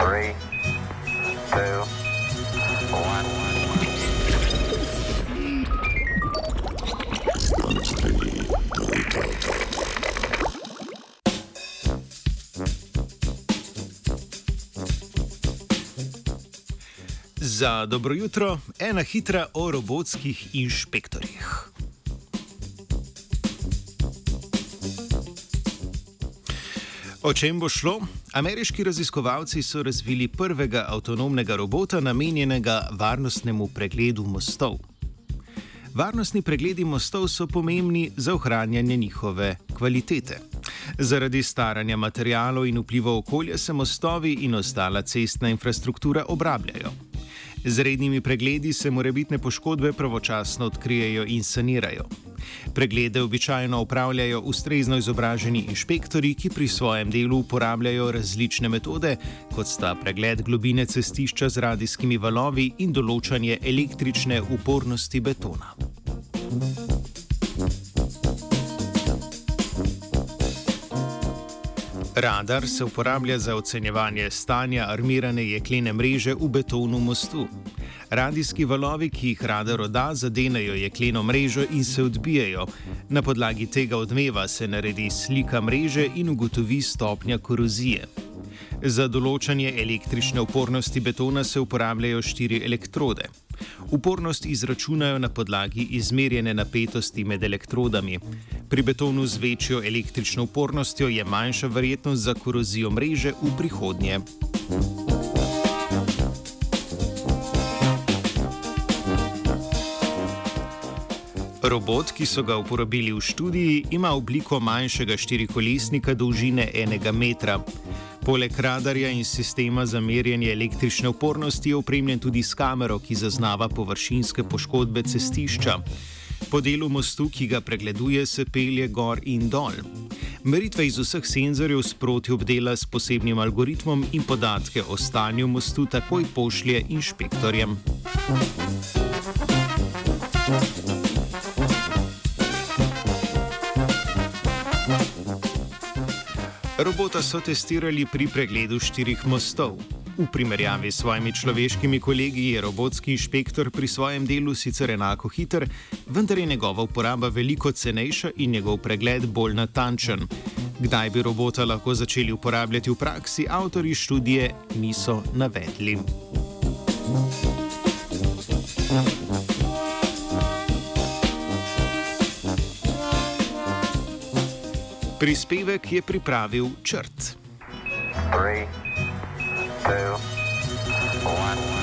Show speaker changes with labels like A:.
A: Three, two, one.
B: Za dobro jutro, ena hitra o robotskih inšpektorjih. O čem bo šlo? Ameriški raziskovalci so razvili prvega avtonomnega robota, namenjenega varnostnemu pregledu mostov. Varnostni pregledi mostov so pomembni za ohranjanje njihove kvalitete. Zaradi staranja materijalov in vpliva okolja se mostovi in ostala cestna infrastruktura obrabljajo. Z rednimi pregledi se morebitne poškodbe pravočasno odkrijejo in sanirajo. Preglede običajno upravljajo ustrezno izobraženi inšpektori, ki pri svojem delu uporabljajo različne metode, kot sta pregled globine cestišča z radijskimi valovi in določanje električne upornosti betona. Radar se uporablja za ocenjevanje stanja armirane jeklene mreže v betonu mostu. Radijski valovi, ki jih radar odda, zadenejo jekleno mrežo in se odbijajo. Na podlagi tega odmeva se naredi slika mreže in ugotovi stopnja korozije. Za določanje električne upornosti betona se uporabljajo štiri elektrode. Upornost izračunajo na podlagi izmerjene napetosti med elektrodami. Pri betonu z večjo električno upornostjo je manjša verjetnost za korozijo mreže v prihodnje. Robot, ki so ga uporabili v študiji, ima obliko manjšega štirikolesnika dolžine enega metra. Poleg radarja in sistema za merjenje električne upornosti je opremljen tudi s kamero, ki zaznava površinske poškodbe cestišča. Po delu mostu, ki ga pregleduje, se pelje gor in dol. Meritve iz vseh senzorjev sproti obdela s posebnim algoritmom in podatke o stanju mostu takoj pošlje inšpektorjem. Robota so testirali pri pregledu štirih mostov. V primerjavi s svojimi človeškimi kolegi je robotski inšpektor pri svojem delu sicer enako hiter, vendar je njegova uporaba veliko cenejša in njegov pregled bolj natančen. Kdaj bi robota lahko začeli uporabljati v praksi, avtori študije niso navedli. Prispevek je pripravil Črt.
A: Three, two, one.